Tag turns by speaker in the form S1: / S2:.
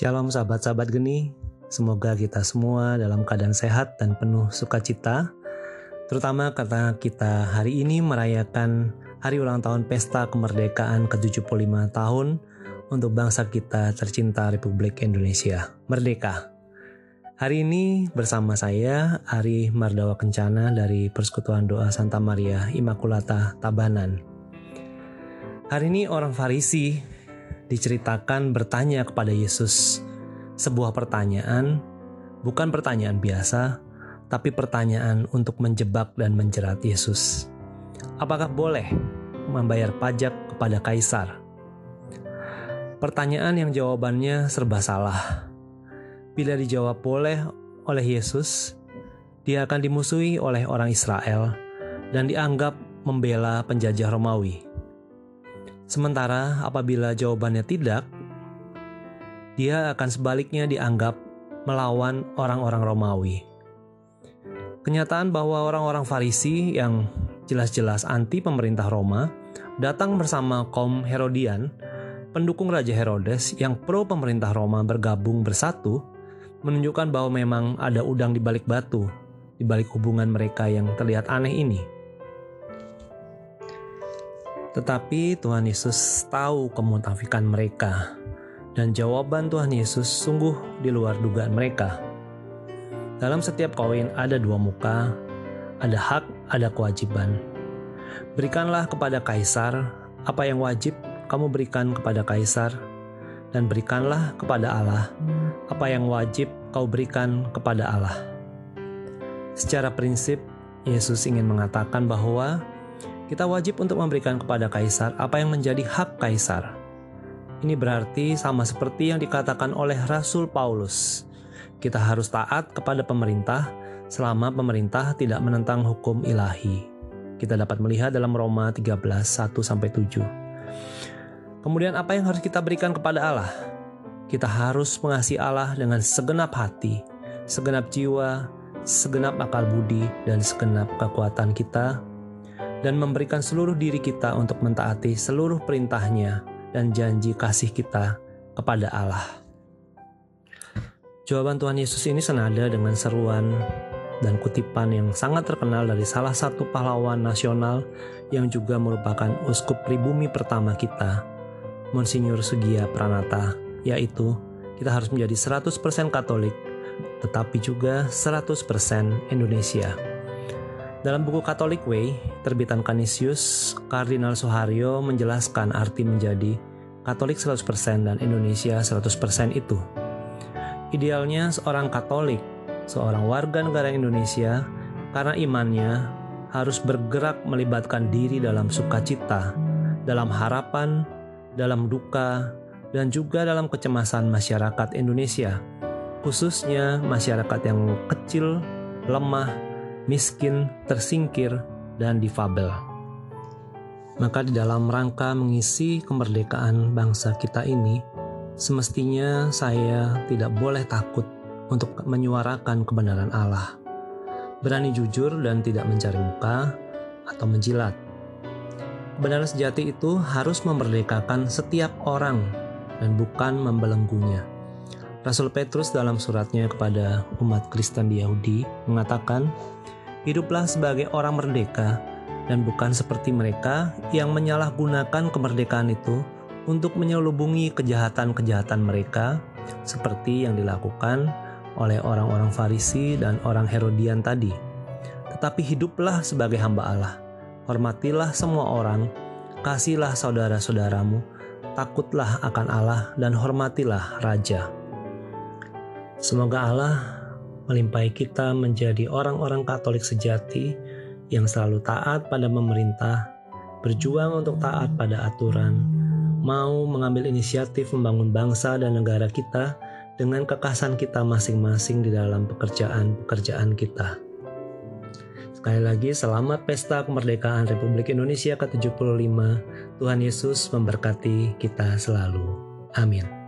S1: Shalom sahabat-sahabat geni, semoga kita semua dalam keadaan sehat dan penuh sukacita, terutama karena kita hari ini merayakan hari ulang tahun Pesta Kemerdekaan ke-75 tahun untuk bangsa kita tercinta Republik Indonesia, Merdeka. Hari ini bersama saya Ari Mardawa Kencana dari Persekutuan Doa Santa Maria Immaculata Tabanan. Hari ini orang Farisi diceritakan bertanya kepada Yesus sebuah pertanyaan, bukan pertanyaan biasa, tapi pertanyaan untuk menjebak dan menjerat Yesus. Apakah boleh membayar pajak kepada kaisar? Pertanyaan yang jawabannya serba salah. Bila dijawab boleh oleh Yesus, dia akan dimusuhi oleh orang Israel dan dianggap membela penjajah Romawi. Sementara apabila jawabannya tidak, dia akan sebaliknya dianggap melawan orang-orang Romawi. Kenyataan bahwa orang-orang Farisi yang jelas-jelas anti pemerintah Roma datang bersama kaum Herodian, pendukung Raja Herodes yang pro pemerintah Roma bergabung bersatu, menunjukkan bahwa memang ada udang di balik batu, di balik hubungan mereka yang terlihat aneh ini. Tetapi Tuhan Yesus tahu kemunafikan mereka, dan jawaban Tuhan Yesus sungguh di luar dugaan mereka. Dalam setiap koin ada dua muka, ada hak, ada kewajiban. Berikanlah kepada kaisar apa yang wajib kamu berikan kepada kaisar, dan berikanlah kepada Allah apa yang wajib kau berikan kepada Allah. Secara prinsip, Yesus ingin mengatakan bahwa kita wajib untuk memberikan kepada kaisar apa yang menjadi hak kaisar. Ini berarti sama seperti yang dikatakan oleh Rasul Paulus. Kita harus taat kepada pemerintah selama pemerintah tidak menentang hukum ilahi. Kita dapat melihat dalam Roma 13 1 7. Kemudian apa yang harus kita berikan kepada Allah? Kita harus mengasihi Allah dengan segenap hati, segenap jiwa, segenap akal budi, dan segenap kekuatan kita dan memberikan seluruh diri kita untuk mentaati seluruh perintahnya dan janji kasih kita kepada Allah. Jawaban Tuhan Yesus ini senada dengan seruan dan kutipan yang sangat terkenal dari salah satu pahlawan nasional yang juga merupakan uskup pribumi pertama kita, Monsinyur Sugia Pranata, yaitu kita harus menjadi 100% Katolik, tetapi juga 100% Indonesia. Dalam buku Catholic Way, terbitan Canisius, Kardinal Sohario menjelaskan arti menjadi Katolik 100% dan Indonesia 100% itu. Idealnya seorang Katolik, seorang warga negara Indonesia, karena imannya harus bergerak melibatkan diri dalam sukacita, dalam harapan, dalam duka, dan juga dalam kecemasan masyarakat Indonesia, khususnya masyarakat yang kecil, lemah, miskin, tersingkir, dan difabel. Maka di dalam rangka mengisi kemerdekaan bangsa kita ini, semestinya saya tidak boleh takut untuk menyuarakan kebenaran Allah. Berani jujur dan tidak mencari muka atau menjilat. Kebenaran sejati itu harus memerdekakan setiap orang dan bukan membelenggunya. Rasul Petrus dalam suratnya kepada umat Kristen di Yahudi mengatakan, hiduplah sebagai orang merdeka dan bukan seperti mereka yang menyalahgunakan kemerdekaan itu untuk menyelubungi kejahatan-kejahatan mereka seperti yang dilakukan oleh orang-orang Farisi dan orang Herodian tadi. Tetapi hiduplah sebagai hamba Allah. Hormatilah semua orang, kasihlah saudara-saudaramu, takutlah akan Allah dan hormatilah raja. Semoga Allah melimpahi kita menjadi orang-orang Katolik sejati yang selalu taat pada pemerintah, berjuang untuk taat pada aturan, mau mengambil inisiatif membangun bangsa dan negara kita dengan kekasan kita masing-masing di dalam pekerjaan-pekerjaan kita. Sekali lagi, selamat Pesta Kemerdekaan Republik Indonesia ke-75. Tuhan Yesus memberkati kita selalu. Amin.